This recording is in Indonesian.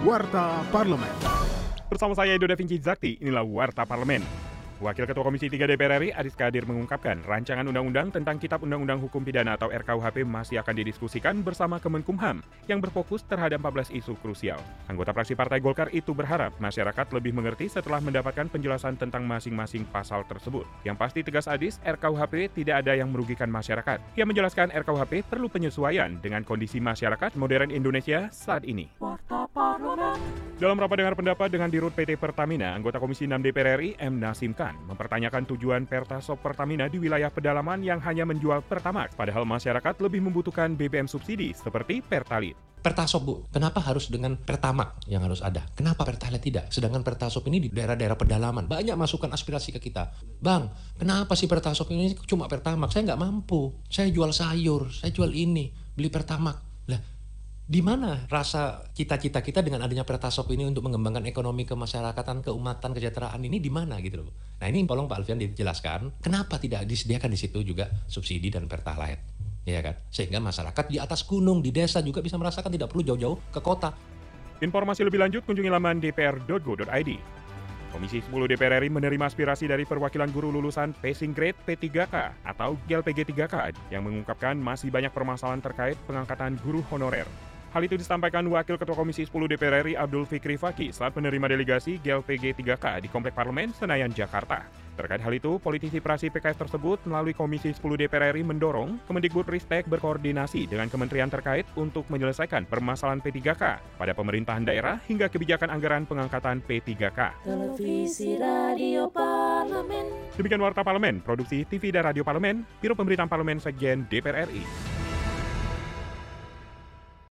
Warta Parlemen. Bersama saya Edo Da Vinci Zakti, inilah Warta Parlemen. Wakil Ketua Komisi 3 DPR RI Adis Kadir mengungkapkan rancangan undang-undang tentang Kitab Undang-Undang Hukum Pidana atau RKUHP masih akan didiskusikan bersama Kemenkumham yang berfokus terhadap 14 isu krusial. Anggota fraksi Partai Golkar itu berharap masyarakat lebih mengerti setelah mendapatkan penjelasan tentang masing-masing pasal tersebut. Yang pasti tegas Adis, RKUHP tidak ada yang merugikan masyarakat. Ia menjelaskan RKUHP perlu penyesuaian dengan kondisi masyarakat modern Indonesia saat ini. Dalam rapat dengar pendapat dengan Dirut PT Pertamina, anggota Komisi 6 DPR RI M. Nasim Khan mempertanyakan tujuan Pertasop Pertamina di wilayah pedalaman yang hanya menjual Pertamax, padahal masyarakat lebih membutuhkan BBM subsidi seperti Pertalite. Pertasop Bu, kenapa harus dengan Pertamax yang harus ada? Kenapa Pertalite tidak? Sedangkan Pertasop ini di daerah-daerah pedalaman banyak masukan aspirasi ke kita. Bang, kenapa sih Pertasop ini cuma Pertamax? Saya nggak mampu. Saya jual sayur, saya jual ini, beli Pertamax. Lah, di mana rasa cita-cita kita dengan adanya Pertasop ini untuk mengembangkan ekonomi kemasyarakatan, keumatan, kesejahteraan ini di mana gitu loh. Nah ini tolong Pak Alfian dijelaskan kenapa tidak disediakan di situ juga subsidi dan Pertalite. Ya kan? Sehingga masyarakat di atas gunung, di desa juga bisa merasakan tidak perlu jauh-jauh ke kota. Informasi lebih lanjut kunjungi laman dpr.go.id. Komisi 10 DPR RI menerima aspirasi dari perwakilan guru lulusan Passing Grade P3K atau GLPG 3K yang mengungkapkan masih banyak permasalahan terkait pengangkatan guru honorer. Hal itu disampaikan Wakil Ketua Komisi 10 DPR RI Abdul Fikri Faki saat menerima delegasi GLPG 3K di Komplek Parlemen Senayan, Jakarta. Terkait hal itu, politisi prasi PKS tersebut melalui Komisi 10 DPR RI mendorong Kemendikbud Ristek berkoordinasi dengan kementerian terkait untuk menyelesaikan permasalahan P3K pada pemerintahan daerah hingga kebijakan anggaran pengangkatan P3K. Televisi Radio Parlemen. Demikian Warta Parlemen, Produksi TV dan Radio Parlemen, Biro Pemberitaan Parlemen Sekjen DPR RI.